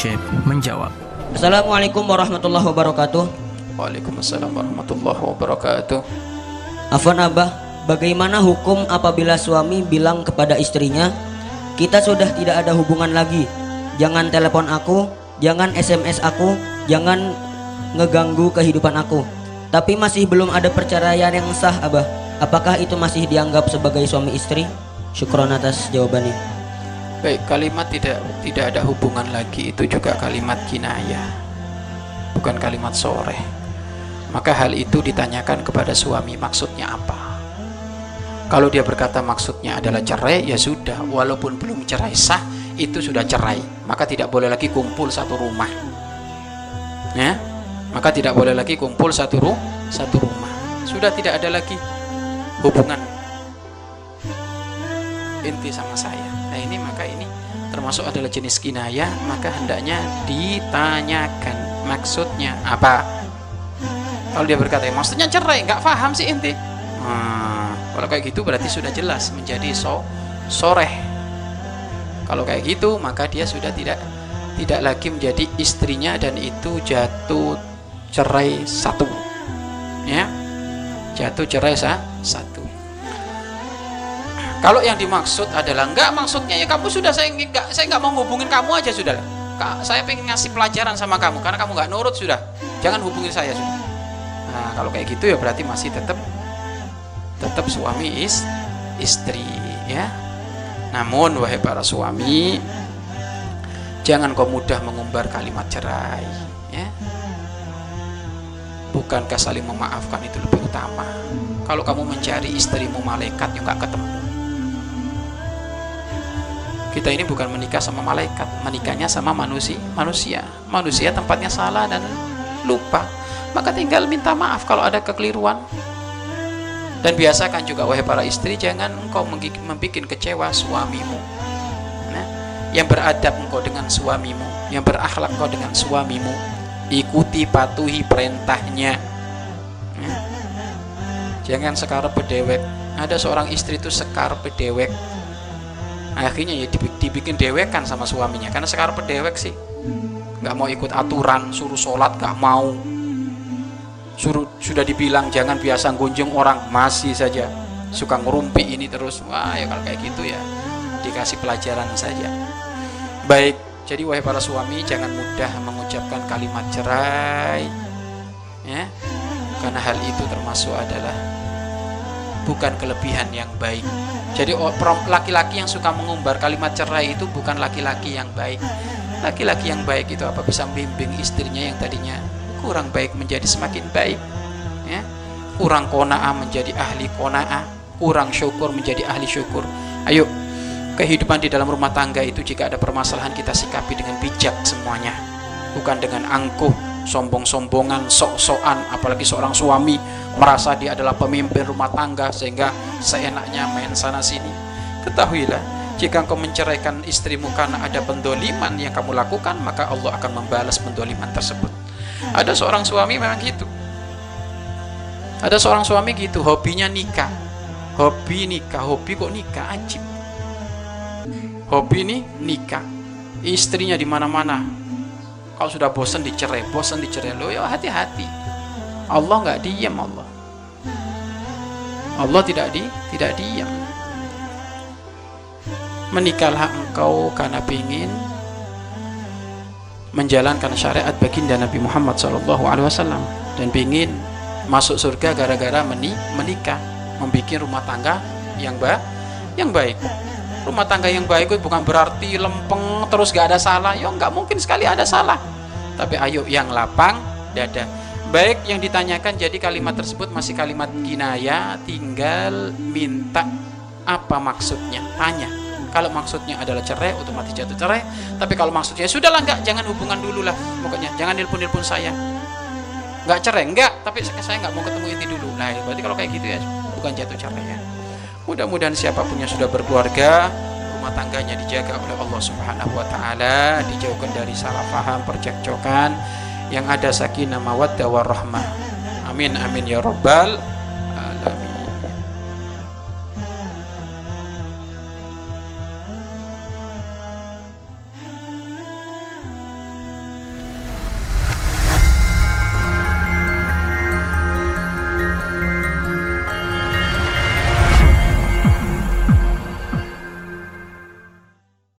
Syekh menjawab. Assalamualaikum warahmatullahi wabarakatuh. Waalaikumsalam warahmatullahi wabarakatuh. Afwan Abah, bagaimana hukum apabila suami bilang kepada istrinya, kita sudah tidak ada hubungan lagi. Jangan telepon aku, jangan SMS aku, jangan ngeganggu kehidupan aku. Tapi masih belum ada perceraian yang sah, Abah. Apakah itu masih dianggap sebagai suami istri? Syukron atas jawabannya. Baik, kalimat tidak tidak ada hubungan lagi itu juga kalimat kinayah. Bukan kalimat sore. Maka hal itu ditanyakan kepada suami maksudnya apa? Kalau dia berkata maksudnya adalah cerai, ya sudah, walaupun belum cerai sah, itu sudah cerai. Maka tidak boleh lagi kumpul satu rumah. Ya? Maka tidak boleh lagi kumpul satu ru satu rumah. Sudah tidak ada lagi hubungan inti sama saya. Nah ini maka ini termasuk adalah jenis kinaya, maka hendaknya ditanyakan maksudnya apa. Kalau dia berkata, ya, maksudnya cerai, nggak paham sih inti. Hmm, kalau kayak gitu berarti sudah jelas menjadi so soreh. Kalau kayak gitu maka dia sudah tidak tidak lagi menjadi istrinya dan itu jatuh cerai satu. Ya, jatuh cerai satu. Kalau yang dimaksud adalah enggak maksudnya ya kamu sudah saya enggak saya enggak mau hubungin kamu aja sudah. Kak, saya pengen ngasih pelajaran sama kamu karena kamu enggak nurut sudah. Jangan hubungin saya sudah. Nah, kalau kayak gitu ya berarti masih tetap tetap suami is istri ya. Namun wahai para suami jangan kau mudah mengumbar kalimat cerai ya. Bukankah saling memaafkan itu lebih utama? Kalau kamu mencari istrimu malaikat yang enggak ketemu kita ini bukan menikah sama malaikat menikahnya sama manusia manusia. Manusia tempatnya salah dan lupa. Maka tinggal minta maaf kalau ada kekeliruan. Dan biasakan juga wahai para istri jangan engkau membuat kecewa suamimu. Nah, yang beradab engkau dengan suamimu yang berakhlak engkau dengan suamimu ikuti patuhi perintahnya. Nah, jangan sekar bedewek. Ada seorang istri itu sekar bedewek akhirnya ya dibikin dewekan sama suaminya karena sekarang pedewek sih. Nggak mau ikut aturan suruh sholat nggak mau. Suruh sudah dibilang jangan biasa gunjung orang masih saja. Suka ngerumpi ini terus wah ya kalau kayak gitu ya dikasih pelajaran saja. Baik jadi wahai para suami jangan mudah mengucapkan kalimat cerai ya. Karena hal itu termasuk adalah bukan kelebihan yang baik jadi laki-laki yang suka mengumbar kalimat cerai itu bukan laki-laki yang baik. Laki-laki yang baik itu apa bisa membimbing istrinya yang tadinya kurang baik menjadi semakin baik. Ya. Kurang kona'ah menjadi ahli kona'ah. Kurang syukur menjadi ahli syukur. Ayo, kehidupan di dalam rumah tangga itu jika ada permasalahan kita sikapi dengan bijak semuanya. Bukan dengan angkuh, sombong-sombongan, sok-sokan, apalagi seorang suami merasa dia adalah pemimpin rumah tangga sehingga seenaknya main sana sini. Ketahuilah, jika engkau menceraikan istrimu karena ada pendoliman yang kamu lakukan, maka Allah akan membalas pendoliman tersebut. Ada seorang suami memang gitu. Ada seorang suami gitu, hobinya nikah. Hobi nikah, hobi kok nikah ajib. Hobi ini nikah. Istrinya di mana-mana. Kalau sudah bosan dicerai, bosan dicerai lo ya hati-hati. Allah nggak diam Allah. Allah tidak di tidak diam. Menikahlah engkau karena ingin menjalankan syariat baginda Nabi Muhammad SAW dan ingin masuk surga gara-gara menikah, membuat rumah tangga yang ba yang baik. Rumah tangga yang baik itu bukan berarti lempeng terus gak ada salah. Ya nggak mungkin sekali ada salah. Tapi ayo yang lapang dada. Baik yang ditanyakan jadi kalimat tersebut masih kalimat kinaya tinggal minta apa maksudnya? Tanya. Kalau maksudnya adalah cerai otomatis jatuh cerai. Tapi kalau maksudnya sudahlah enggak jangan hubungan dulu lah. Pokoknya jangan nelpon nelpon saya. Enggak cerai? Enggak tapi saya enggak mau ketemu inti dulu. Nah berarti kalau kayak gitu ya bukan jatuh cerai ya mudah-mudahan siapa pun yang sudah berkeluarga rumah tangganya dijaga oleh Allah Subhanahu wa taala dijauhkan dari salah paham percekcokan. Yang ada sakinah mawaddah warahmah. Amin amin ya rabbal